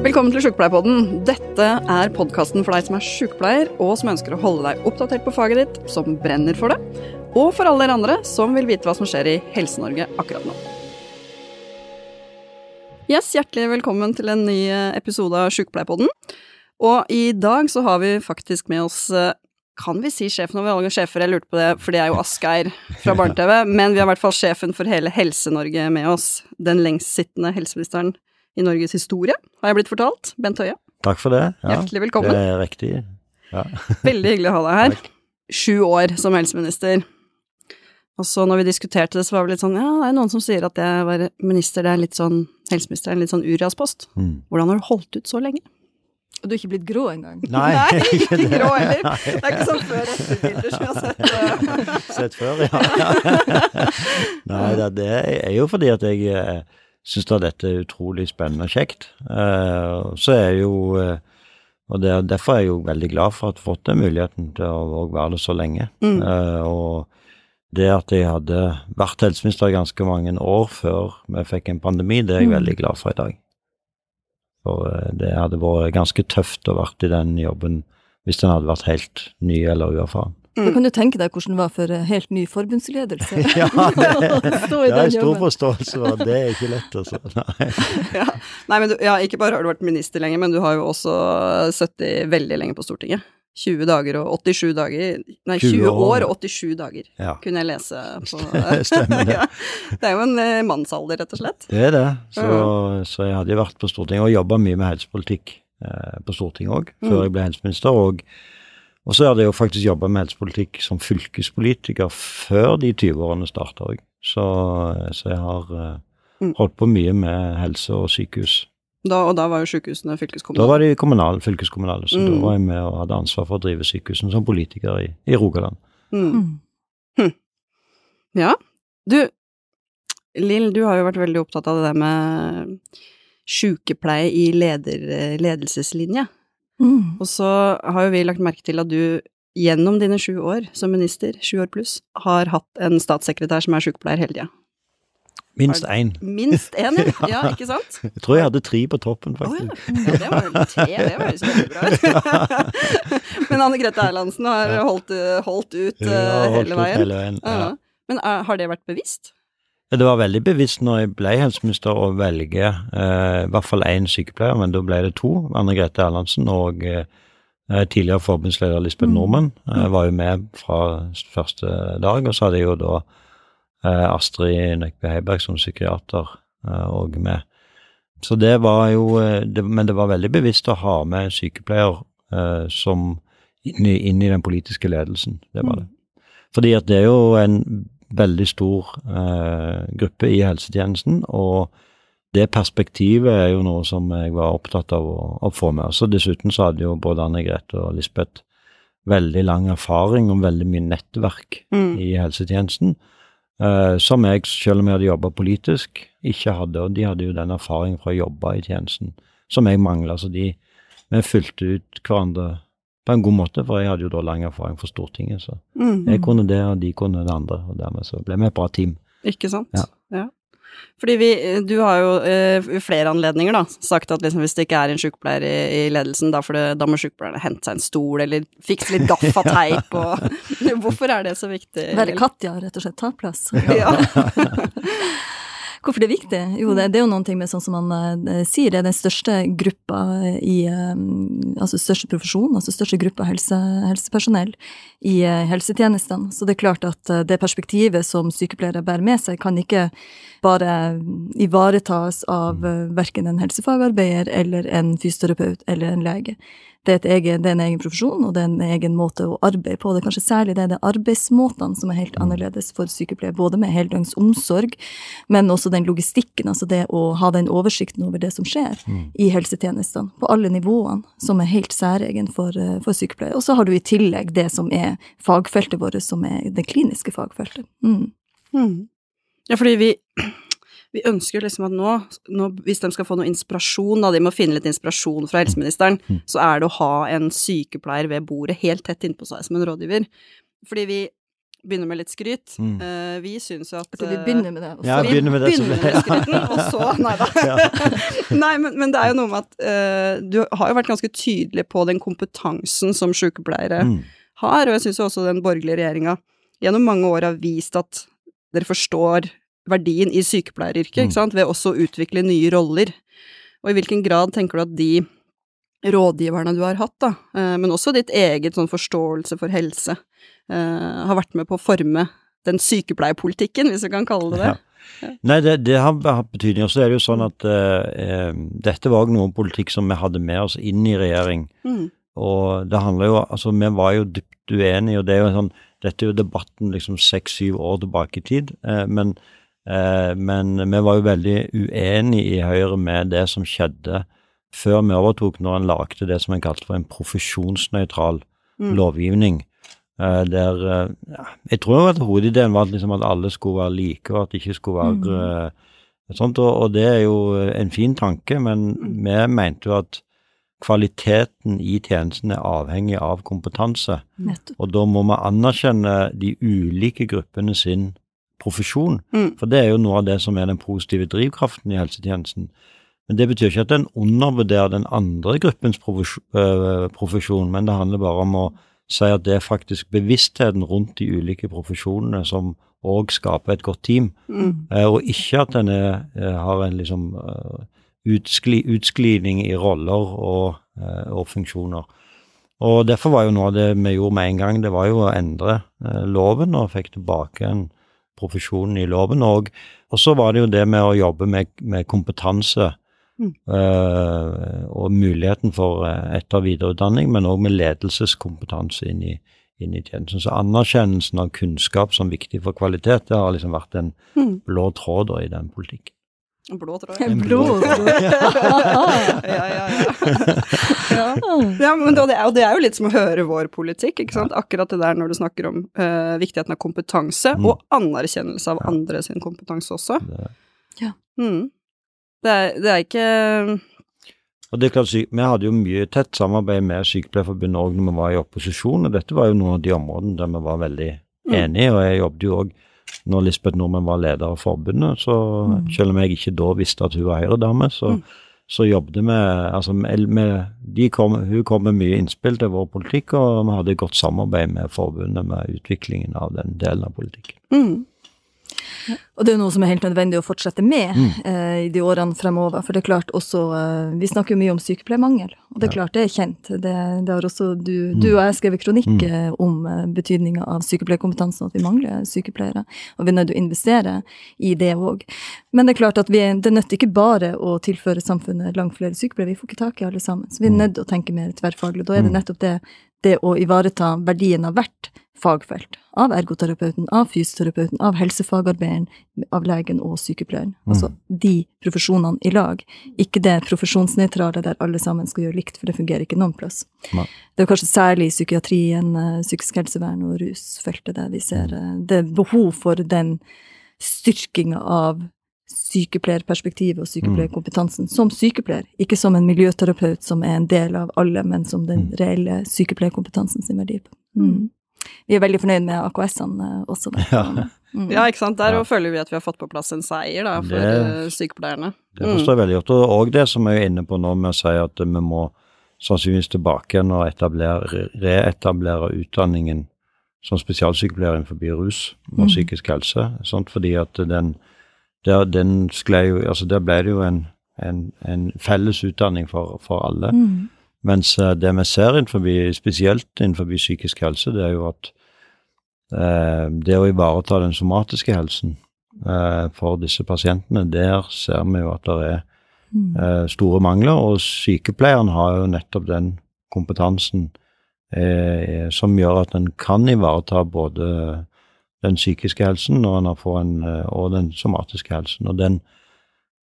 Velkommen til Sjukepleierpodden. Dette er podkasten for deg som er sjukepleier, og som ønsker å holde deg oppdatert på faget ditt, som brenner for det, og for alle dere andre som vil vite hva som skjer i Helse-Norge akkurat nå. Yes, Hjertelig velkommen til en ny episode av Sjukepleierpodden. Og i dag så har vi faktisk med oss kan vi si sjefen over alle sjefer? Jeg lurte på det, for det er jo Asgeir fra Barne-TV. Men vi har i hvert fall sjefen for hele Helse-Norge med oss. Den lengstsittende helseministeren i Norges historie, har jeg blitt fortalt. Bent Høie. Takk for det. Ja, Hjertelig velkommen. Det er riktig. Ja. Veldig hyggelig å ha deg her. Takk. Sju år som helseminister. Og så når vi diskuterte det, så var det litt sånn ja, det er noen som sier at jeg var minister, det er litt sånn helseminister, er en litt sånn Urias-post. Mm. Hvordan har du holdt ut så lenge? Og du er ikke blitt grå engang? Nei, Nei ikke grå heller. Det er ikke sånn før-etter-bilder som jeg har sett. Sett før, ja. Nei, det er jo fordi at jeg eh, da dette er utrolig spennende og kjekt. Uh, så er jo uh, Og det, derfor er jeg jo veldig glad for at jeg har fått den muligheten til å være det så lenge. Mm. Uh, og det at jeg hadde vært helseminister ganske mange år før vi fikk en pandemi, det er jeg mm. veldig glad for i dag. For eh, det hadde vært ganske tøft å vært i den jobben hvis den hadde vært helt ny eller uerfaren. Mm. Da kan du tenke deg hvordan det var for helt ny forbundsledelse. ja, det, det er stor forståelse for det er ikke lett, altså. Nei. ja. Nei, men du, ja, ikke bare har du vært minister lenge, men du har jo også sittet veldig lenge på Stortinget. 20 dager og 87 dager Nei, 20, 20 år og 87 dager, ja. kunne jeg lese på Stemmer det. ja. Det er jo en eh, mannsalder, rett og slett. Det er det. Så, mm. så jeg hadde vært på Stortinget og jobba mye med helsepolitikk eh, på Stortinget òg, før mm. jeg ble helseminister. Og, og så hadde jeg jo faktisk jobba med helsepolitikk som fylkespolitiker før de 20-årene starta òg. Så, så, jeg har eh, mm. holdt på mye med helse og sykehus. Da, og da var jo sykehusene fylkeskommunale? Da var de kommunale, fylkeskommunale, så mm. da var jeg med og hadde ansvar for å drive sykehusene som politiker i, i Rogaland. Mm. Hm. Ja. Du, Lill, du har jo vært veldig opptatt av det der med sykepleie i leder, ledelseslinje. Mm. Og så har jo vi lagt merke til at du gjennom dine sju år som minister, sju år pluss, har hatt en statssekretær som er sykepleier hele tida. Minst én. Minst én, ja. ja. Ikke sant? Jeg tror jeg hadde tre på toppen, faktisk. Oh, ja. ja. det var jo tre, det høres veldig bra ut. Men Anne Grete Erlandsen har holdt, holdt ut uh, hele veien. Hele veien ja. Men uh, har det vært bevisst? Det var veldig bevisst når jeg ble helseminister å velge eh, i hvert fall én sykepleier, men da ble det to. Anne Grete Erlandsen og tidligere forbundsleder Lisbeth mm. Nordmann var jo med fra første dag, og så hadde jeg jo da Eh, Astrid Nøkbe Heiberg som psykiater òg eh, med. Så det var jo eh, det, Men det var veldig bevisst å ha med sykepleier eh, som inn i, inn i, den politiske ledelsen. Det var det. Mm. Fordi at det er jo en veldig stor eh, gruppe i helsetjenesten, og det perspektivet er jo noe som jeg var opptatt av å, å få med. Så dessuten så hadde jo både Anne Grete og Lisbeth veldig lang erfaring og veldig mye nettverk mm. i helsetjenesten. eh, som jeg, selv om jeg hadde jobba politisk, ikke hadde. Og de hadde jo den erfaringen fra å jobbe i tjenesten som jeg mangla. Så de, vi fylte ut hverandre på en god måte, for jeg hadde jo da lang erfaring fra Stortinget. Så mm. jeg kunne det, og de kunne det andre. Og dermed så ble vi et bra team. Ikke sant. Ja. ja. Fordi vi, du har jo i uh, flere anledninger da, sagt at liksom, hvis det ikke er en sykepleier i, i ledelsen, da, det, da må sykepleierne hente seg en stol eller fikse litt gaffateip og Hvorfor er det så viktig? Være Katja, rett og slett. Ta plass. Ja. Hvorfor det er viktig? Jo, det, det, er jo noen ting med sånn som man uh, sier, det er den største gruppa i uh, Altså største profesjon, altså største gruppa helse, helsepersonell i uh, helsetjenestene. Så det er klart at det perspektivet som sykepleiere bærer med seg, kan ikke bare ivaretas av verken en helsefagarbeider eller en fysioterapeut eller en lege det er, egen, det er, en egen profesjon, og det er en egen måte å arbeide på. Det er kanskje særlig det, det er arbeidsmåtene som er helt mm. annerledes for sykepleiere, både med heldøgns omsorg, men også den logistikken, altså det å ha den oversikten over det som skjer mm. i helsetjenestene, på alle nivåene, som er helt særegen for, eh, for sykepleiere. Og så har du i tillegg det som er fagfeltet vårt, som er det kliniske fagfeltet. Mm. Mm. Ja, fordi vi vi ønsker liksom at nå, nå, hvis de skal få noe inspirasjon, da de må finne litt inspirasjon fra helseministeren, mm. så er det å ha en sykepleier ved bordet helt tett innpå seg som en rådgiver. Fordi vi begynner med litt skryt. Mm. Uh, vi syns jo at Skal vi begynner med det? Også. Ja, vi begynner med det begynner med skryten, og så Nei da. Nei, men, men det er jo noe med at uh, du har jo vært ganske tydelig på den kompetansen som sykepleiere Mm. har, og jeg syns også den borgerlige regjeringa gjennom mange år har vist at dere forstår verdien i sykepleieryrket, Mm. ikke sant, ved også å utvikle nye roller. Og i hvilken grad tenker du at de rådgiverne du har hatt, da, eh, men også ditt eget sånn forståelse for helse, eh, har vært med på å forme den sykepleierpolitikken, hvis vi kan kalle det det? Ja. Nei, det, det har hatt betydning. Og så er det jo sånn at eh, eh, dette var òg noe politikk som vi hadde med oss inn i regjering. Mm. Og det handler jo Altså, vi var jo dypt uenige, og det er jo sånn Dette er jo debatten liksom seks-syv år tilbake i tid, eh, men, men vi var jo veldig uenige i Høyre med det som skjedde før vi overtok, når en lagde det som en kalte for en profesjonsnøytral Mm. lovgivning. eh, Der eh, ja, Jeg tror at hovedideen var at, liksom at alle skulle være like, og at det ikke skulle være mm. sånt, og, og det er jo en fin tanke, men Mm. vi mente jo at kvaliteten i tjenesten er avhengig av kompetanse. Nettopp. Og da må vi anerkjenne de ulike gruppene sin profesjon. Mm. For det er jo noe av det som er den positive drivkraften i helsetjenesten. Men det betyr ikke at en undervurderer den andre gruppens øh, profesjon, men det handler bare om å si at det er faktisk bevisstheten rundt de ulike profesjonene som òg skaper et godt team, Mm. Eh, og ikke at en eh, har en liksom eh, utskli, utsklining i roller og, og funksjoner. Og Derfor var jo noe av det vi gjorde med en gang, det var jo å endre loven og fikk tilbake en profesjon i loven. Og, og så var det jo det med å jobbe med, med kompetanse Mm. Uh, og muligheten for eh, etter- og videreutdanning, men òg med ledelseskompetanse inn i, inn i tjenesten. Så anerkjennelsen av kunnskap som viktig for kvalitet, det har liksom vært en Mm. blå tråd i den politikken. En blå tråd. En blå tråd. ja, ja, ja. ja. ja men det, og det er jo litt som å høre vår politikk, ikke sant. Akkurat det der når du snakker om uh, viktigheten av kompetanse, Mm. og anerkjennelse av Ja. andre sin kompetanse også. Det, Mm. Det, er, det er ikke og det er klart, Vi hadde jo mye tett samarbeid med Sykepleierforbundet òg når vi var i opposisjon, og dette var jo noen av de områdene der vi var veldig Mm. enige. Og jeg jobbet jo òg når Lisbeth Nordmann var leder av forbundet, så Mm. selv om jeg ikke da visste at hun var Høyre-dame, så, Mm. så jobbet vi altså, med, med, kom, Hun kom med mye innspill til vår politikk, og vi hadde godt samarbeid med forbundet med utviklingen av den delen av politikken. mm. Og det er jo noe som er helt nødvendig å fortsette med Mm. eh, i de årene fremover. For det er klart også eh, Vi snakker jo mye om sykepleiermangel, og det er Ja. klart det er kjent. Det, det har også du, Mm. du og jeg skrevet kronikk Mm. eh, om eh, betydninga av sykepleierkompetansen, at vi mangler sykepleiere. Og vi er nødt til å investere i det òg. Men det er klart at vi, det nytter ikke bare å tilføre samfunnet langt flere sykepleiere. Vi får ikke tak i alle sammen. Så vi er Mm. nødt til å tenke mer tverrfaglig. Da er det Mm. nettopp det, det å ivareta verdien av hvert fagfelt. Av ergoterapeuten, av fysioterapeuten, av helsefagarbeideren, av legen og sykepleieren. Mm. Altså de profesjonene i lag. Ikke det profesjonsnøytrale der alle sammen skal gjøre likt, for det fungerer ikke noen plass. Nei. Det er kanskje særlig i psykiatrien, eh, psykisk helsevern og rusfeltet der vi ser Mm. eh, det er behov for den styrkinga av sykepleierperspektivet og sykepleierkompetansen som sykepleier. Ikke som en miljøterapeut som er en del av alle, men som den Mm. reelle sykepleierkompetansen sin verdi. Mm. Vi er veldig fornøyd med AKS-ene også. Der. Ja. Mm. Ja, ikke sant. Der Ja. føler vi at vi har fått på plass en seier da, for Det- eh, sykepleierne. Det forstår jeg veldig godt. Og det som jeg er inne på nå med å si at vi må sannsynligvis tilbake igjen og etablere, reetablere utdanningen som spesialsykepleier innenfor rus og Mm. psykisk helse. Sant? Fordi at den, der, den jo, altså der ble det jo en, en, en felles utdanning for, for alle. Mm. Mens eh, det vi ser innenfor, spesielt innenfor psykisk helse, det er jo at eh, det å ivareta den somatiske helsen eh, for disse pasientene, der ser vi jo at det er Mm. eh, store mangler, og sykepleieren har jo nettopp den kompetansen eh, som gjør at en kan ivareta både den psykiske helsen og, en eh, og den somatiske helsen. Og den,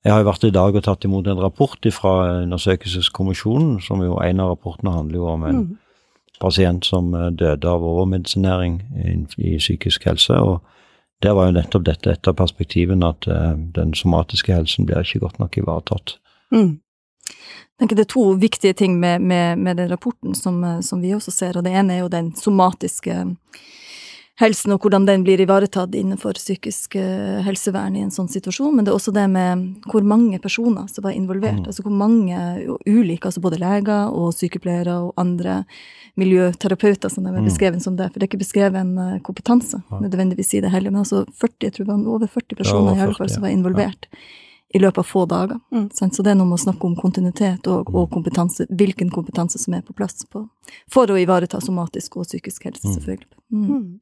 jeg har jo vært i dag og tatt imot en rapport fra Undersøkelseskommisjonen, som jo en av rapportene handler jo om en Mm. pasient som eh, døde av overmedisinering i, i psykisk helse. og der var jo nettopp dette et av perspektivene at uh, den somatiske helsen blir ikke godt nok ivaretatt. Mm. Jeg tenker Det er to viktige ting med, med, med den rapporten som, som vi også ser, og det ene er jo den somatiske helsen og hvordan den blir ivaretatt innenfor psykisk eh, helsevern i en sånn situasjon, men det er også det med hvor mange personer som var involvert. Mm. Altså hvor mange ulike, altså både leger og sykepleiere og andre miljøterapeuter, som de er Mm. beskrevet som det. For det er ikke beskrevet en eh, kompetanse nødvendigvis i det heller, men altså 40, jeg tror det var over 40 personer over i alle fall som var involvert. I løpet av få dager. Mm. Så det er noe med å snakke om kontinuitet og, og kompetanse, hvilken kompetanse som er på plass på, for å ivareta somatisk og psykisk helse, Mm. selvfølgelig. Mm.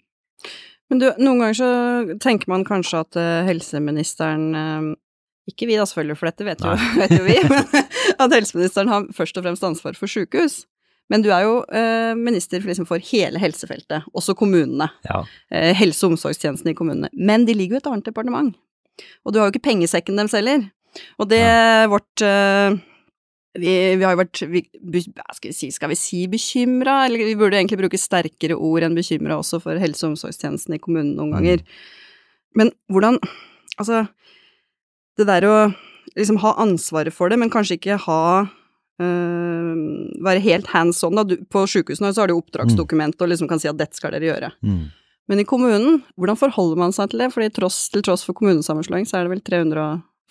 Men du, noen ganger så tenker man kanskje at eh, helseministeren eh, Ikke vi da, selvfølgelig, for dette vet jo, vet jo vi, men at helseministeren har først og fremst ansvar for sykehus. Men du er jo eh, minister for, liksom, for hele helsefeltet, også kommunene. Ja. Eh, helse- og omsorgstjenesten i kommunene. Men de ligger jo i et annet departement. Og du har jo ikke pengesekken deres heller. Og det vårt eh, vi, vi har jo vært vi, skal, vi si, skal vi si bekymra, eller vi burde egentlig bruke sterkere ord enn bekymra også for helse- og omsorgstjenesten i kommunen noen ganger. Men hvordan Altså, det der å liksom ha ansvaret for det, men kanskje ikke ha øh, Være helt hands on, da. Du, på sjukehusene så har du oppdragsdokument og liksom kan si at dette skal dere gjøre. Mm. Men i kommunen, hvordan forholder man seg til det? Fordi tross, til tross for kommunesammenslåing, så er det vel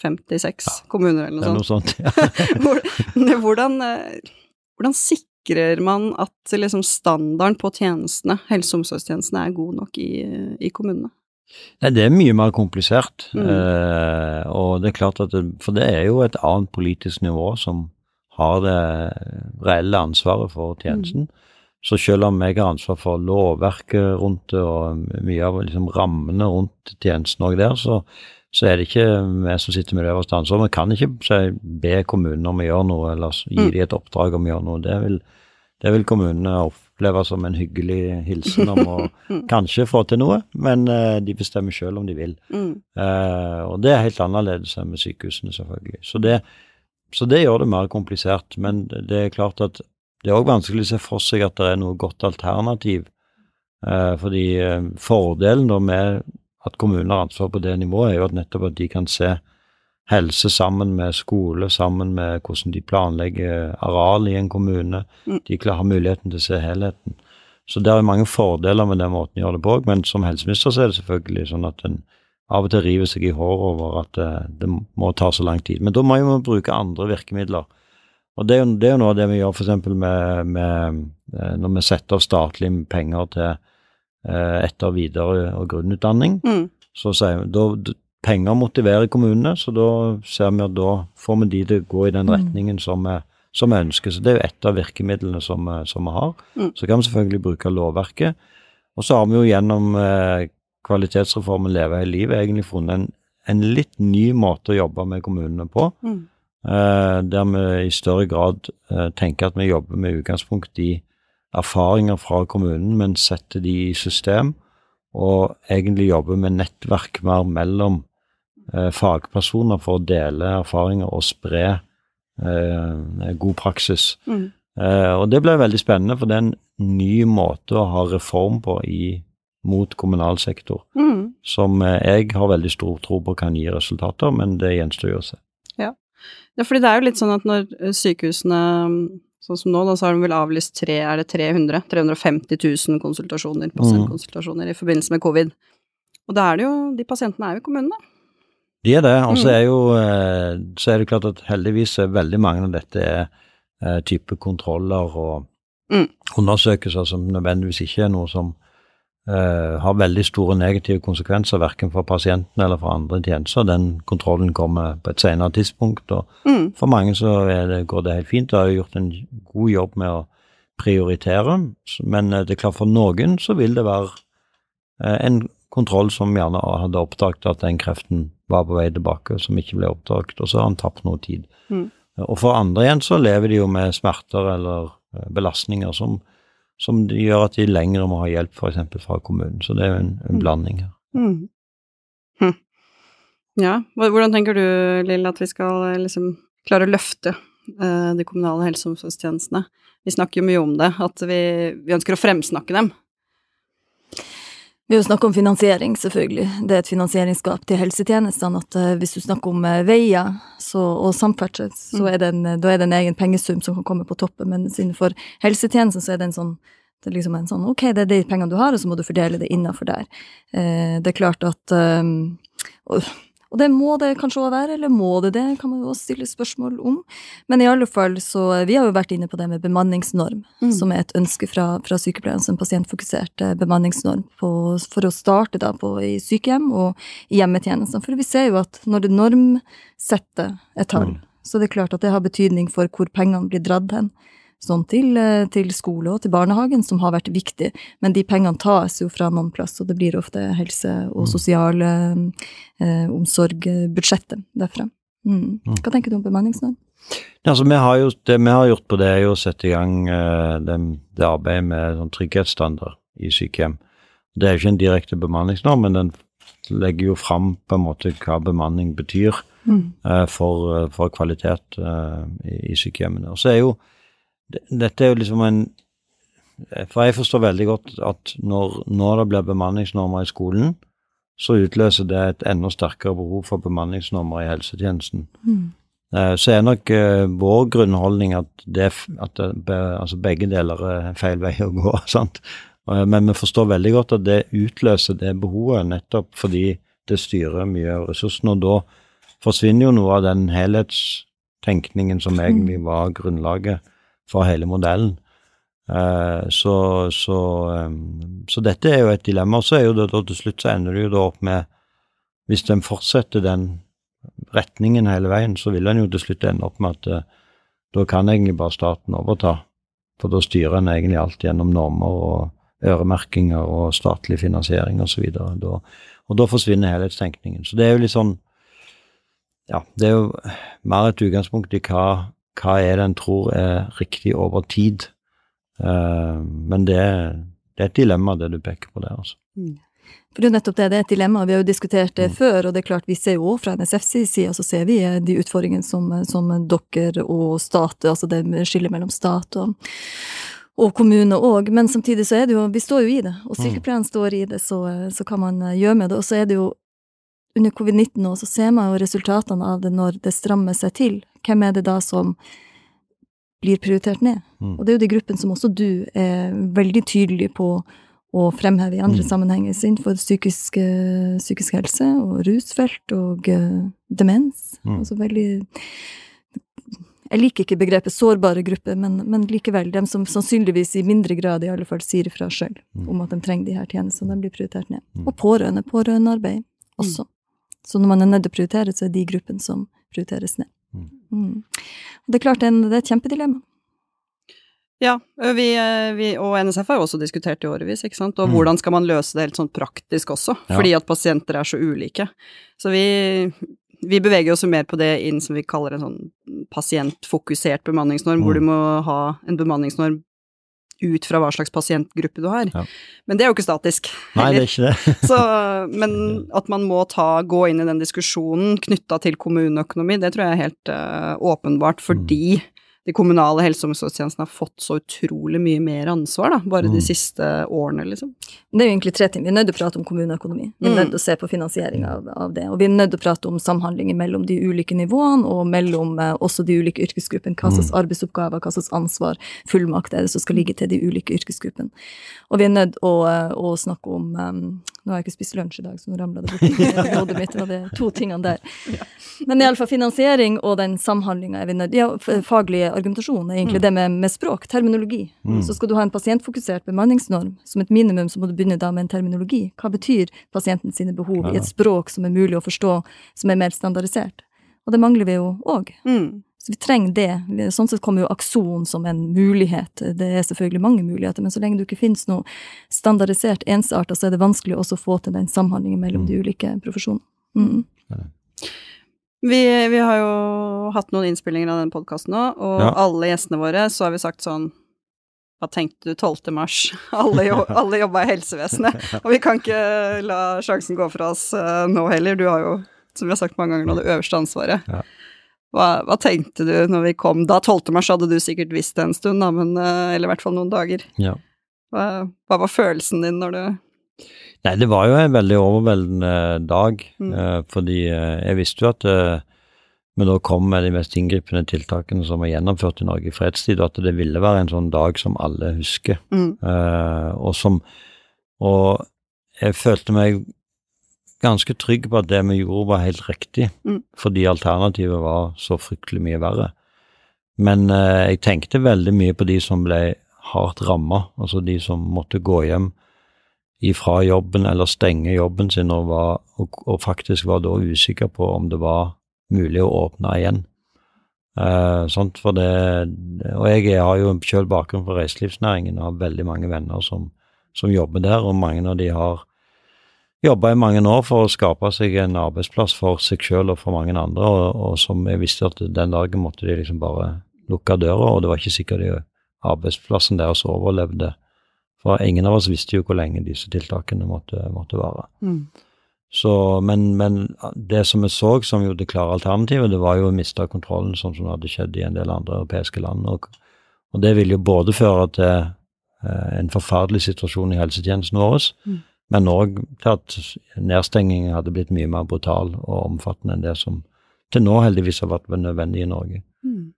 356 kommuner eller er noe noe sånt. Ja. Hvordan, hvordan, eh, sikrer man at liksom standarden på tjenestene, helse- og omsorgstjenestene, er god nok i, i kommunene? Nei, det er mye mer komplisert. Mm. Eh, og det er klart at det, For det er jo et annet politisk nivå som har det reelle ansvaret for tjenesten. Så selv om jeg har ansvar for lovverket rundt det og mye av liksom, rammene rundt tjenesten òg der, så, så er det ikke vi som sitter med det øverste ansvaret. Vi kan ikke si, be kommunene om å gjøre noe, eller gi Mm. dem et oppdrag om å gjøre noe. Det vil, det vil kommunene oppleve som en hyggelig hilsen om å kanskje få til noe, men uh, de bestemmer selv om de vil. Mm. Uh, og det er helt annerledes enn med sykehusene, selvfølgelig. Så det, så det gjør det mer komplisert. Men det det er klart at det er òg vanskelig å se for seg at det er noe godt alternativ. Eh, fordi eh, fordelen da med at kommunen har ansvar på det nivået, er jo at nettopp at de kan se helse sammen med skole, sammen med hvordan de planlegger areal i en kommune. Mm. De har muligheten til å se helheten. Så det er mange fordeler med den måten å gjøre det på, men som helseminister så er det selvfølgelig sånn at en av og til river seg i håret over at det, det må ta så lang tid. Men da må vi bruke andre virkemidler. Og det er jo, det er jo noe av det vi gjør f.eks. Med, med eh, når vi setter av statlige penger til eh, etter-, videre- og grunnutdanning. Mm. Så sier vi, da, Penger motiverer kommunene, så da ser vi at da får vi de til å gå i den Mm. retningen som vi, som vi ønsker. Så det er jo et av virkemidlene som, vi- som vi har. Mm. Så kan vi selvfølgelig bruke lovverket. Og så har vi jo gjennom eh, kvalitetsreformen Leve hele livet egentlig funnet en, en litt ny måte å jobbe med kommunene på. Mm. Eh, der vi i større grad eh, tenker at vi jobber med utgangspunkt i erfaringer fra kommunen, men setter de i system, og egentlig jobber med nettverk mer mellom eh, fagpersoner for å dele erfaringer og spre god praksis. Mm. Og det ble veldig spennende, for det er en ny måte å ha reform på i, mot kommunal sektor, Mm. som jeg har veldig stor tro på kan gi resultater, men det gjenstår jo å se. Ja, fordi det er jo litt sånn at når eh, sykehusene, sånn som nå, da, så har de vel avlyst tre, er det 300? 350 000 konsultasjoner, pasientkonsultasjoner i forbindelse med covid. Og da er det jo, de pasientene er jo i kommunen, da. De er det, og så Mm. er jo eh, så er det klart at heldigvis er veldig mange av dette er eh, type kontroller og Mm. undersøkelser som nødvendigvis ikke er noe som eh, har veldig store negative konsekvenser, verken for pasienten eller for andre tjenester. Den kontrollen kommer på et senere tidspunkt, og Mm. for mange så det, går det helt fint. De har jo gjort en god jobb med å prioritere, men eh, det er klart for noen så vil det være eh, en kontroll som gjerne hadde oppdaget at den kreften var på vei tilbake, som ikke ble oppdaget, og så har han tapt noe tid. Mm. Og for andre igjen så lever de jo med smerter eller eh, belastninger som, som gjør at de lenger må ha hjelp f.eks. fra kommunen. Så det er jo en, en Mm. blanding her. Mm. Hm. Ja, hvordan tenker du, Lill, at vi skal eh, liksom klare å løfte eh, de kommunale helse- og omsorgstjenestene? Vi snakker jo mye om det, at vi, vi ønsker å fremsnakke dem. Vi har jo snakket om finansiering, selvfølgelig. Det er et finansieringsgap til helsetjenestene. At eh, hvis du snakker om eh, veier så, og samferdsel, så Mm. er det en, da er det en egen pengesum som kan komme på toppen. Mens innenfor helsetjenesten så er det en sånn Det er liksom en sånn ok, det er de pengene du har, og så må du fordele det innafor der. Eh, det er klart at um, og, det må det kanskje òg være, eller må det det, kan man jo også stille spørsmål om. Men i alle fall så Vi har jo vært inne på det med bemanningsnorm, mm. som er et ønske fra, fra sykepleierne, som pasientfokusert eh, bemanningsnorm på, for å starte da på, i sykehjem og i hjemmetjenestene. For vi ser jo at når det normsetter et tall, mm. så det er klart at det har betydning for hvor pengene blir dratt hen sånn til, eh, til, skole og til barnehagen, som har vært viktig. Men de pengene tas jo fra noen plass, og det blir ofte helse- og sosial sosiale eh, omsorgbudsjettet derfra. Mm. mm. Hva tenker du om bemanningsnorm? Altså, vi har jo, det vi har gjort på det, er jo å sette i gang eh, det, det, arbeidet med sånn trygghetsstandard i sykehjem. Det er jo ikke en direkte bemanningsnorm, men den legger jo fram på en måte hva bemanning betyr mm. eh, for, for, kvalitet eh, i, i, sykehjemmene. Og så er jo dette er jo liksom en For jeg forstår veldig godt at når, når det blir bemanningsnormer i skolen, så utløser det et enda sterkere behov for bemanningsnormer i helsetjenesten. Mm. Eh, så er nok uh, vår grunnholdning at, det, at det, altså begge deler er feil vei å gå. sant? Men vi forstår veldig godt at det utløser det behovet nettopp fordi det styrer mye av ressursene. Og da forsvinner jo noe av den helhetstenkningen som egentlig mm. var grunnlaget for hele modellen. Uh, så, så, så, dette er jo et dilemma. Og så er jo det til slutt så ender det jo da opp med Hvis en fortsetter den retningen hele veien, så vil en jo til slutt ende opp med at uh, da kan egentlig bare staten overta. For da styrer en egentlig alt gjennom normer og øremerkinger og statlig finansiering osv. Og, og da forsvinner helhetstenkningen. Så det er jo litt sånn Ja, det er jo mer et utgangspunkt i hva hva er det en tror er riktig over tid? Uh, men det, det, er et dilemma, det du peker på der, altså. Mm. For det er nettopp det, det er et dilemma. Vi har jo diskutert det mm. før, og det er klart vi ser jo fra NSFs side så ser vi eh, de utfordringene som, som dere og stat, altså det skillet mellom stat og, og kommune òg, men samtidig så er det jo Vi står jo i det, og mm. sykepleierne står i det, så, så kan man eh, gjøre med det. Og så er det jo under covid-19 nå, så ser man jo resultatene av det når det strammer seg til. Hvem er det da som blir prioritert ned? Mm. Og det er jo de gruppene som også du er veldig tydelig på å fremheve i andre mm. sammenhenger, innenfor psykisk, uh, psykisk, helse og rusfelt og uh, demens. Mm. Altså veldig Jeg liker ikke begrepet sårbare grupper, men, men, likevel, dem som sannsynligvis i mindre grad i alle fall sier ifra sjøl mm. om at de trenger de her tjenestene, de blir prioritert ned. Mm. Og pårørende. Pårørendearbeid også. Så når man er nødt til å prioritere, så er de gruppene som prioriteres ned. Mm. Det er klart det er et kjempedilemma. Ja, vi, vi, og NSF har jo også diskutert i årevis, ikke sant, og mm. hvordan skal man løse det helt sånn praktisk også, ja. fordi at pasienter er så ulike. Så vi, vi beveger oss jo mer på det inn som vi kaller en sånn pasientfokusert bemanningsnorm, mm. hvor du må ha en bemanningsnorm ut fra hva slags pasientgruppe du har. Ja. Men det er jo ikke statisk. Nei, det er ikke det. Så, men at man må ta, gå inn i den diskusjonen knytta til kommuneøkonomi, det tror jeg er helt uh, åpenbart, fordi mm de kommunale helse- og omsorgstjenestene har fått så utrolig mye mer ansvar, da, bare mm. de siste årene, liksom. Det er jo egentlig tre ting. Vi er nødt til å prate om kommuneøkonomi. Vi er mm. nødt til å se på finansiering av, av, det. Og vi er nødt til å prate om samhandling mellom de ulike nivåene, og mellom eh, også de ulike yrkesgruppene. Hva slags mm. arbeidsoppgaver, hva slags ansvar, fullmakt er det som skal ligge til de ulike yrkesgruppene. Og vi er nødt til å, eh, å, snakke om um, Nå har jeg ikke spist lunsj i dag, så nå ramla det bort i hodet mitt. Det var de to tingene der. Men iallfall finansiering og den samhandlinga er vi nødt Ja, faglige argumentasjon er egentlig mm. det med, med, språk, terminologi. Mm. Så skal du ha en pasientfokusert bemanningsnorm som et minimum, så må du begynne da med en terminologi. Hva betyr pasienten sine behov ja. i et språk som er mulig å forstå, som er mer standardisert? Og det mangler vi jo òg. Mm. Så vi trenger det. Sånn sett kommer jo Akson som en mulighet. Det er selvfølgelig mange muligheter, men så lenge det ikke finnes noe standardisert ensarta, så er det vanskelig også å få til den samhandlingen mellom mm. de ulike profesjonene. Mm. Vi, vi, har jo hatt noen innspillinger av den podkasten nå, og ja. alle gjestene våre så har vi sagt sånn Hva tenkte du 12. mars? Alle, jo, alle jobba i helsevesenet. Og vi kan ikke la sjansen gå fra oss uh, nå heller. Du har jo, som vi har sagt mange ganger nå, det øverste ansvaret. Ja. Hva, hva, tenkte du når vi kom da? 12. mars hadde du sikkert visst det en stund, da, men, uh, eller i hvert fall noen dager. Ja. Hva, hva var følelsen din når du Nei, det var jo en veldig overveldende dag, mm. uh, fordi uh, jeg visste jo at vi da kom med de mest inngripende tiltakene som var gjennomført i Norge i fredstid, og at det ville være en sånn dag som alle husker. Mm. Eh, og som Og jeg følte meg ganske trygg på at det vi gjorde, var helt riktig, Mm. fordi alternativet var så fryktelig mye verre. Men eh, jeg tenkte veldig mye på de som ble hardt ramma, altså de som måtte gå hjem ifra jobben eller stenge jobben sin og, var, og, og faktisk var da usikker på om det var mulig å åpne igjen. Eh, sånt for det, og jeg har jo selv bakgrunn fra reiselivsnæringen og har veldig mange venner som, som jobber der, og mange av de har jobba i mange år for å skape seg en arbeidsplass for seg selv og for mange andre, og, og som jeg visste at den dagen måtte de liksom bare lukke døra, og det var ikke sikkert de arbeidsplassen deres overlevde. For ingen av oss visste jo hvor lenge disse tiltakene måtte, måtte vare. Mm. Så, men, men det som vi så som jo det klare alternativet, det var jo å miste kontrollen, sånn som det hadde skjedd i en del andre europeiske land. Og, og det ville jo både føre til eh, en forferdelig situasjon i helsetjenesten vår, Mm. Men òg til at nedstengingen hadde blitt mye mer brutal og omfattende enn det som til nå heldigvis har vært nødvendig i Norge. Mm.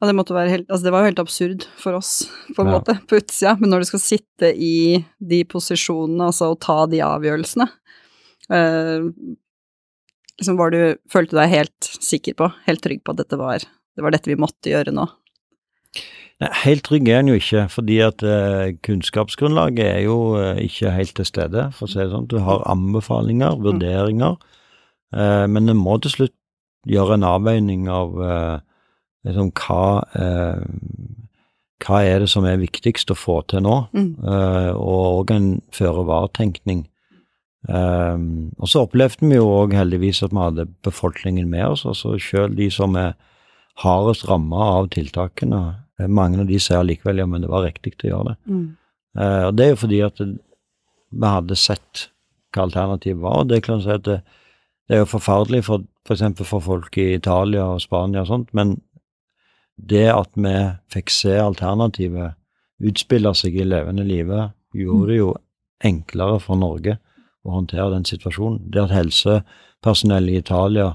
Ja, det måtte være helt Altså, det var jo helt absurd for oss, på en Ja. måte, på utsida, men når du skal sitte i de posisjonene, altså, og ta de avgjørelsene eh, Liksom, var du Følte du deg helt sikker på, helt trygg på at dette var Det var dette vi måtte gjøre nå? Nei, Helt trygg er en jo ikke, fordi at eh, kunnskapsgrunnlaget er jo eh, ikke helt til stede, for å si det sånn. Du har anbefalinger, vurderinger, eh, men en må til slutt gjøre en avveining av eh, liksom hva eh, hva er det som er viktigst å få til nå, Mm. eh, og òg en føre-var-tenkning. Um, og så opplevde vi jo òg heldigvis at vi hadde befolkningen med oss, altså selv de som er hardest ramma av tiltakene. Eh, Mange av de sier likevel ja, men det var riktig å gjøre det. Mm. Eh, og det er jo fordi at det, vi hadde sett hva alternativet var. og Det er klart at det, det er jo forferdelig for f.eks. For, folk i Italia og Spania og sånt, men det at vi fikk se alternativet utspille seg i levende live, gjorde det jo enklere for Norge å håndtere den situasjonen. Det at helsepersonell i Italia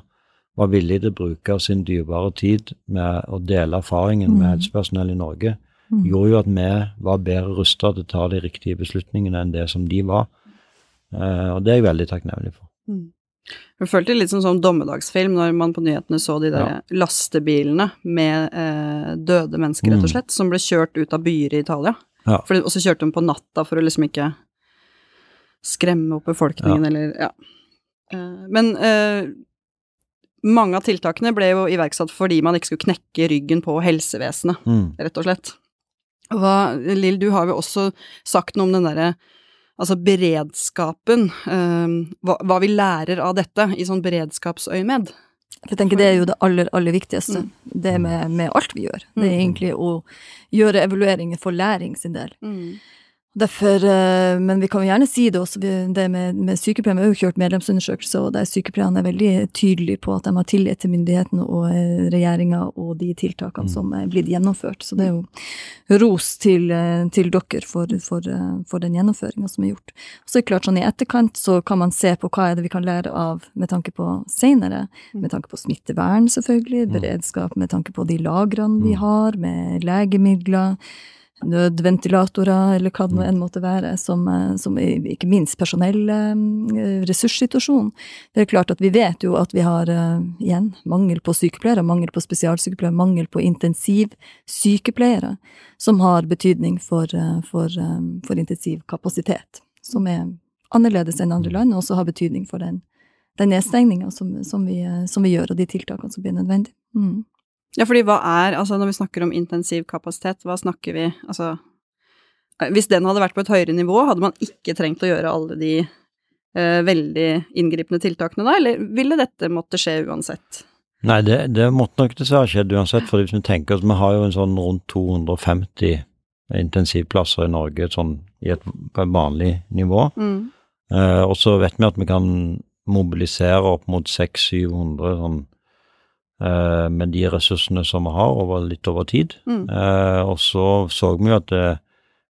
var villig til å bruke sin dyrebare tid med å dele erfaringen med Mm. helsepersonell i Norge, Mm. gjorde jo at vi var bedre rusta til å ta de riktige beslutningene enn det som de var. Eh, og det er jeg veldig takknemlig for. Mm. Jeg følte litt som sånn dommedagsfilm når man på nyhetene så de der Ja. lastebilene med eh, døde mennesker, rett og Mm. slett, som ble kjørt ut av byer i Italia. Ja. Og så kjørte de på natta for å liksom ikke skremme opp befolkningen, Ja. eller ja. Eh, men eh, mange av tiltakene ble jo iverksatt fordi man ikke skulle knekke ryggen på helsevesenet, Mm. rett og slett. Hva, Lill, du har jo også sagt noe om den derre Altså beredskapen, eh, hva, hva vi lærer av dette i sånn beredskapsøyemed. Jeg tenker det er jo det aller, aller viktigste. Mm. Det med, med alt vi gjør. Det er Mm. egentlig å gjøre evalueringer for læring sin del. Derfor, eh, men vi kan jo gjerne si det også, det med, med sykepleierne. Vi har jo kjørt medlemsundersøkelser, og der sykepleierne er veldig tydelige på at de har tillit til myndighetene og eh, regjeringa og de tiltakene Mm. som er blitt gjennomført. Så det er jo ros til, eh, til dere for, for, for den gjennomføringa som er gjort. Så er det klart, sånn i etterkant så kan man se på hva er det vi kan lære av med tanke på seinere. Mm. Med tanke på smittevern, selvfølgelig, Mm. beredskap med tanke på de lagrene vi Mm. har, med legemidler nødventilatorer, eller hva det Mm. enn måtte være, som, eh, som ikke minst personell eh, ressurssituasjon. Det er klart at vi vet jo at vi har, eh, igjen, mangel på sykepleiere, mangel på spesialsykepleiere, mangel på intensivsykepleiere, som har betydning for, eh, for, eh, for intensivkapasitet, som er annerledes enn andre land, og også har betydning for den, den nedstengninga som, som, vi, eh, som vi gjør, og de tiltakene som blir nødvendige. Mm. Ja, fordi hva er, altså når vi snakker om intensivkapasitet, hva snakker vi, altså eh, Hvis den hadde vært på et høyere nivå, hadde man ikke trengt å gjøre alle de eh, veldig inngripende tiltakene da, eller ville dette måtte skje uansett? Nei, det, det måtte nok dessverre skjedd uansett, for hvis vi tenker oss, vi har jo en sånn rundt 250 intensivplasser i Norge sånn i et, på et vanlig nivå. Mm. Eh, og så vet vi at vi kan mobilisere opp mot 600-700 sånn, eh, med de ressursene som vi har over litt over tid. Mm. Eh, og så så vi jo at eh,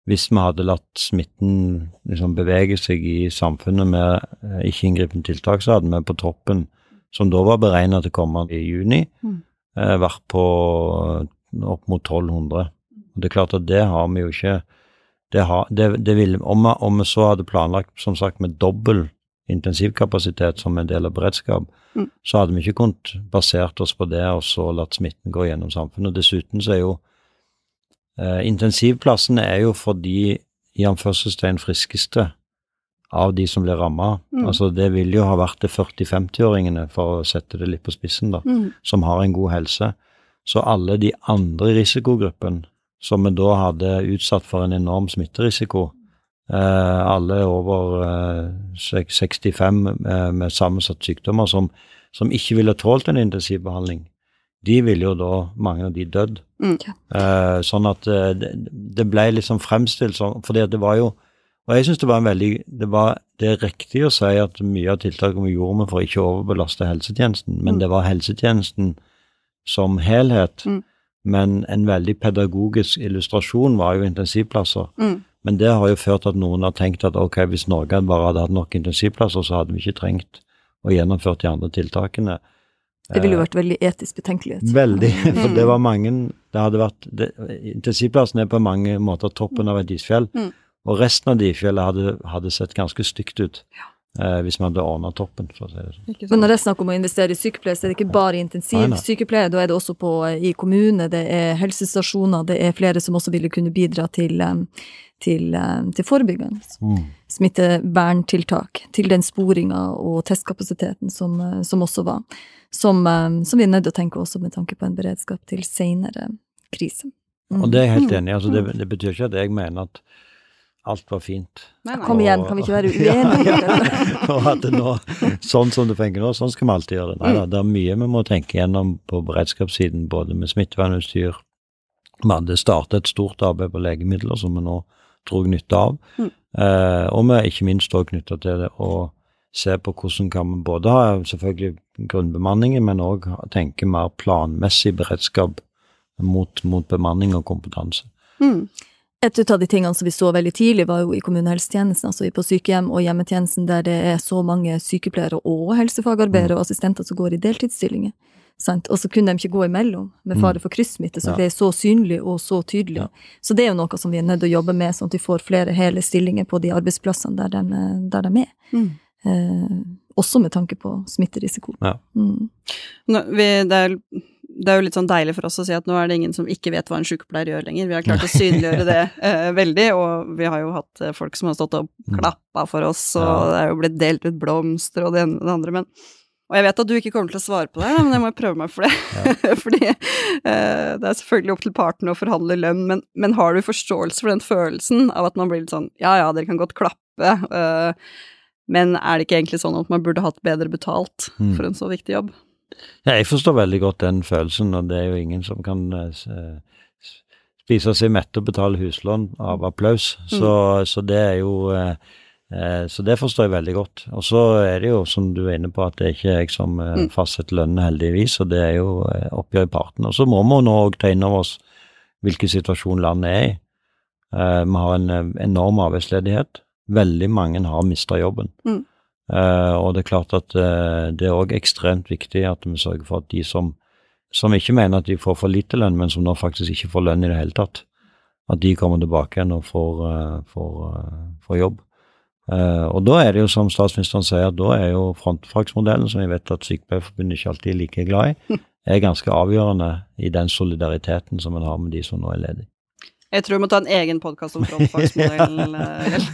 hvis vi hadde latt smitten liksom bevege seg i samfunnet med eh, ikke-inngripende tiltak, så hadde vi på toppen som da var beregna til å komme i juni, Mm. eh, vært på opp mot 1200. Og det er klart at det har vi jo ikke det har, det, det vil, om, vi, om vi så hadde planlagt som sagt med dobbel intensivkapasitet som en del av beredskap, Mm. så hadde vi ikke kunnet basert oss på det og så latt smitten gå gjennom samfunnet. Og Dessuten så er jo eh, intensivplassene er jo for de i anførselstegn friskeste av de som blir ramma. Mm. Altså det vil jo ha vært det 40-50-åringene, for å sette det litt på spissen, da Mm. som har en god helse. Så alle de andre i risikogruppen, som vi da hadde utsatt for en enorm smitterisiko, alle over eh, 65 med, med sammensatte sykdommer som, som ikke ville tålt en intensivbehandling, de ville jo da, mange av de, dødd. Mm. Eh, sånn at eh, det, det ble liksom fremstilt sånn, for det var jo og jeg syns det var en veldig det, var, det er riktig å si at mye av tiltakene vi gjorde med for ikke å overbelaste helsetjenesten, men Mm. det var helsetjenesten som helhet. Mm. Men en veldig pedagogisk illustrasjon var jo intensivplasser. Mm. Men det har jo ført til at noen har tenkt at ok, hvis Norge bare hadde hatt nok intensivplasser, så hadde vi ikke trengt å gjennomføre de andre tiltakene. Det ville jo Eh, vært veldig etisk betenkelighet. Veldig, for det Mm. var mange det hadde vært, det, Intensivplassen er på mange måter toppen av et isfjell, Mm. og resten av det isfjellet hadde, hadde sett ganske stygt ut eh, hvis man hadde ordna toppen, for å si det sånn. Men når når er snakker om å investere i sykepleie, så er det ikke bare intensivsykepleie, da er det også på, i kommune, det er helsestasjoner, det er flere som også ville kunne bidra til, eh, til, eh, til forebyggende smitteverntiltak, til den sporinga og testkapasiteten som, eh, som også var, som, eh, som vi er nødt til å tenke også med tanke på en beredskap til seinere krise. Mm. Og det er jeg helt Mm. enig i. Altså, det, det betyr ikke at jeg mener at alt var fint. Nei, nei. Kom igjen, kan vi ikke være uenige? Ja, og at det nå, sånn som du tenker nå, sånn skal vi alltid gjøre det. Nei da, det er mye vi må tenke gjennom på beredskapssiden, både med smittevernutstyr. Vi hadde startet et stort arbeid på legemidler som vi nå drog nytte av. Mm. Eh, og vi er ikke minst òg knytta til det å se på hvordan kan vi både ha selvfølgelig grunnbemanningen, men òg tenke mer planmessig beredskap mot, mot bemanning og kompetanse. Mm. Et av de tingene som vi så veldig tidlig, var jo i kommunehelsetjenesten, altså på sykehjem og hjemmetjenesten, der det er så mange sykepleiere og helsefagarbeidere og assistenter som går i deltidsstillinger. Sant? Og så kunne de ikke gå imellom, med fare for kryssmitte, som Ja. ble så synlig og så tydelig. Ja. Så det er jo noe som vi er nødt til å jobbe med, sånn at vi får flere hele stillinger på de arbeidsplassene der de, er- der de er. Mm. Eh, også med tanke på smitterisiko. Ja. Mm. Nå, vi, det, er, det er jo litt sånn deilig for oss å si at nå er det ingen som ikke vet hva en sykepleier gjør lenger. Vi har klart å synliggjøre det eh, veldig, og vi har jo hatt eh, folk som har stått og Mm. klappa for oss, og Ja. det er jo blitt delt ut blomster og det ene og det andre, men og jeg vet at du ikke kommer til å svare på det, men jeg må jo prøve meg for det. Fordi eh, det er selvfølgelig opp til partene å forhandle lønn, men, men har du forståelse for den følelsen av at man blir litt sånn ja ja, dere kan godt klappe, eh, men er det ikke egentlig sånn at man burde hatt bedre betalt Mm. for en så viktig jobb? Ja, jeg forstår veldig godt den følelsen, og det er jo ingen som kan eh, spise seg mett og betale huslån av applaus. Så, så det er jo eh, Så det forstår jeg veldig godt. Og så er det jo, som du er inne på, at det er ikke jeg som eh, Mm. fastsetter lønnen, heldigvis, og det er jo eh, oppgjør i partene. Og så må vi nå òg ta inn over oss hvilken situasjon landet er i. Eh, vi har en eh, enorm arbeidsledighet. Veldig mange har mista jobben. Mm. Eh, og det er klart at eh, det er òg ekstremt viktig at vi sørger for at de som, som ikke mener at de får for lite lønn, men som nå faktisk ikke får lønn i det hele tatt, at de kommer tilbake igjen og får, eh, får, eh, får jobb. Eh, og da er det jo som statsministeren sier, da er jo frontfagsmodellen, som jeg vet at Sykepleierforbundet ikke alltid er like glad i, er ganske avgjørende i den solidariteten som en har med de som nå er ledige. Jeg tror vi må ta en egen podkast om frontfagsmodellen.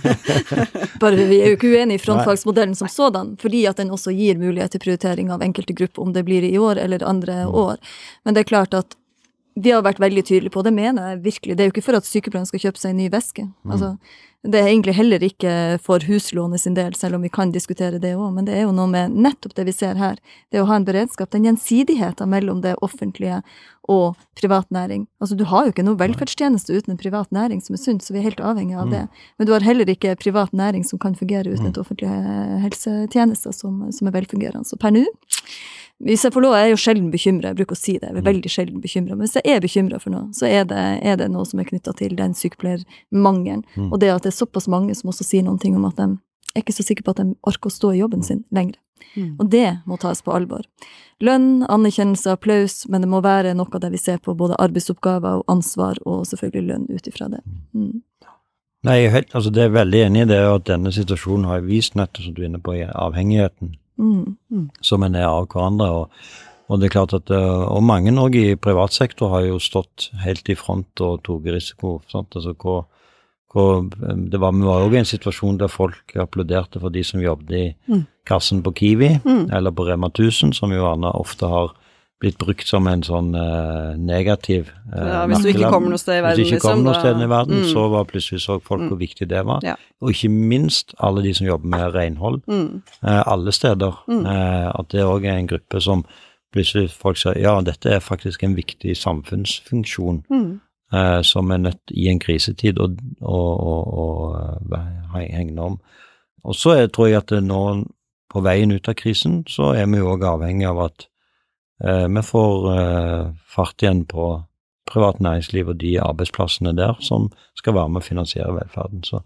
Bare vi er jo ikke uenig i frontfagsmodellen som sådan, fordi at den også gir mulighet til prioritering av enkelte grupper, om det blir i år eller andre år. Men det er klart at vi har vært veldig tydelige på, det mener jeg virkelig, det er jo ikke for at sykepleierne skal kjøpe seg en ny veske. Altså, det er egentlig heller ikke for huslånet sin del, selv om vi kan diskutere det òg, men det er jo noe med nettopp det vi ser her, det å ha en beredskap, den gjensidigheten mellom det offentlige og privat næring. Altså, du har jo ikke noe velferdstjeneste uten en privat næring som er sunt, så vi er helt avhengig av det. Men du har heller ikke privat næring som kan fungere uten et offentlig helsetjeneste som, som er velfungerende. Så per nå hvis jeg får lov, jeg er jo sjelden bekymra, jeg bruker å si det, jeg er veldig sjelden bekymra, men hvis jeg er bekymra for noe, så er det, er det noe som er knytta til den sykepleiermangelen, Mm. og det at det er såpass mange som også sier noen ting om at de er ikke så sikre på at de orker å stå i jobben sin lenger. Mm. Og det må tas på alvor. Lønn, anerkjennelse, applaus, men det må være noe der vi ser på både arbeidsoppgaver og ansvar, og selvfølgelig lønn ut ifra det. Mm. Nei, jeg er helt, altså det er veldig enig i det at denne situasjonen har vist nettopp som du er inne på, i avhengigheten Mm. som en er av hverandre. Og, og det er klart at, øh, og mange òg i privat sektor har jo stått helt i front og tatt risiko. Sant? Altså, hvor, hvor, det var, vi var òg i en situasjon der folk applauderte for de som jobbet i Mm. kassen på Kiwi Mm. eller på Rema 1000, som jo Anna ofte har blitt brukt som en sånn uh, negativ uh, Ja, hvis du ikke kommer noe sted i verden, Hvis du ikke kommer liksom, noe da- sted i verden, Mm. så var plutselig så folk hvor viktig det var. Ja. Og ikke minst alle de som jobber med renhold Mm. uh, alle steder. Mm. At det òg er en gruppe som plutselig folk sier ja, dette er faktisk en viktig samfunnsfunksjon Mm. som er nødt i en krisetid å, å, å, å hegne om. Og så tror jeg at nå på veien ut av krisen, så er vi jo òg avhengig av at vi får eh, fart igjen på privat næringsliv og de arbeidsplassene der som skal være med å finansiere velferden. Så,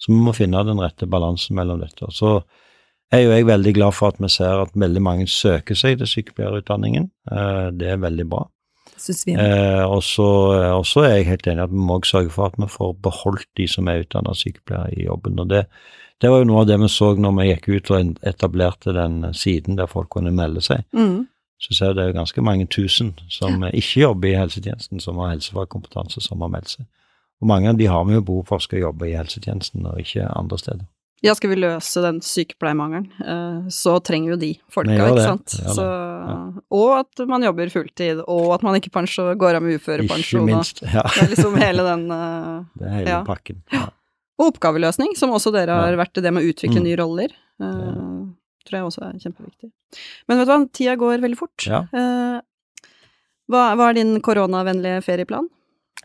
så vi må finne den rette balansen mellom dette. Og så er jo jeg veldig glad for at vi ser at veldig mange søker seg til sykepleierutdanningen. Eh, det er veldig bra. Eh, og så er jeg helt enig at vi må sørge for at vi får beholdt de som er utdannet sykepleiere i jobben. og det, det var jo noe av det vi så når vi gikk ut og etablerte den siden der folk kunne melde seg. Mm. Så ser det jo ganske mange tusen som ikke jobber i helsetjenesten, som har helsefagkompetanse, som har meldt seg. Og mange av de har vi jo behov for skal jobbe i helsetjenesten, og ikke andre steder. Ja, skal vi løse den sykepleiermangelen, eh, så trenger jo de folka, Vi ikke det. sant. Ja, og at man jobber fulltid, og at man ikke pensjon, går av med uførepensjon. Ikke minst. Ja, Det er liksom hele den eh, det er hele Ja. pakken. Ja. Og oppgaveløsning, som også dere har Ja. vært i det med å utvikle Mm. nye roller. Tror jeg også er kjempeviktig. Men vet du hva, tida går veldig fort. Ja. Eh, hva, hva er din koronavennlige ferieplan?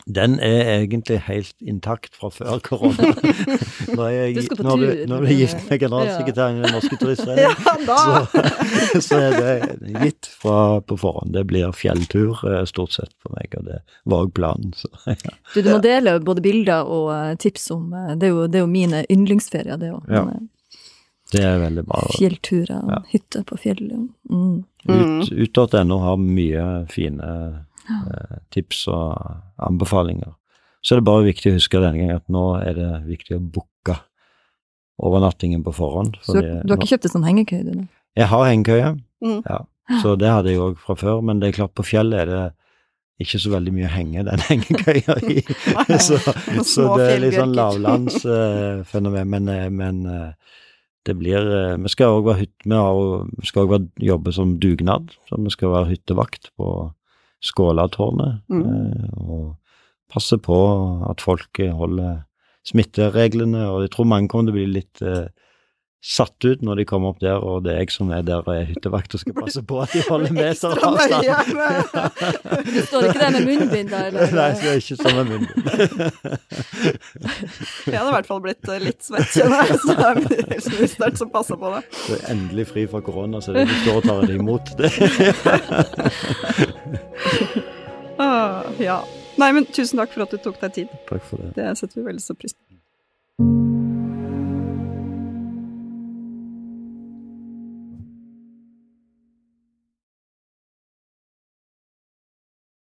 Den er egentlig helt intakt fra før korona. Når jeg, Du skal på når du, når du er gift med generalsekretæren i Den norske turistforening, så, så er det gitt fra på forhånd. Det blir fjelltur eh, stort sett for meg, og det var òg planen. Så, ja. Du, du må dele både bilder og eh, tips om Det er jo, det er jo mine yndlingsferier, det òg. Ja. Det er veldig bra. Fjellturer, Ja. hytte på fjellet. Mm. Ut, Ut.no har mye fine eh, tips og anbefalinger. Så er det bare viktig å huske denne gangen at nå er det viktig å booke overnattingen på forhånd. Så du, har ikke kjøpt deg sånn hengekøye, du? Jeg har hengekøye, Mm. ja. Så det hadde jeg òg fra før, men det er klart på fjellet er det ikke så veldig mye å henge den hengekøya i. Så, så det er litt sånn lavlandsfenomen. men eh, men eh, det blir eh, Vi skal òg være være- jobbe som dugnad, så vi skal være hyttevakt på Skålatårnet. Mm. eh, Og passe på at folk holder smittereglene, og jeg tror mange kommer til å bli litt eh, satt ut når de kommer opp der, og det er jeg som er der og er hyttevakt og skal passe på at de holder med seg avstand. Du står ikke der med munnbind, da? Eller? Nei, jeg står ikke sånn med munnbind. Jeg hadde i hvert fall blitt eh, litt svett, kjenner jeg, så det er helseministeren som passer på det. Du er endelig fri fra korona, så det du står og tar det imot. Det. Ah, ja. Nei, men tusen takk for at du tok deg tid. Takk for det. Det setter vi veldig stor pris på.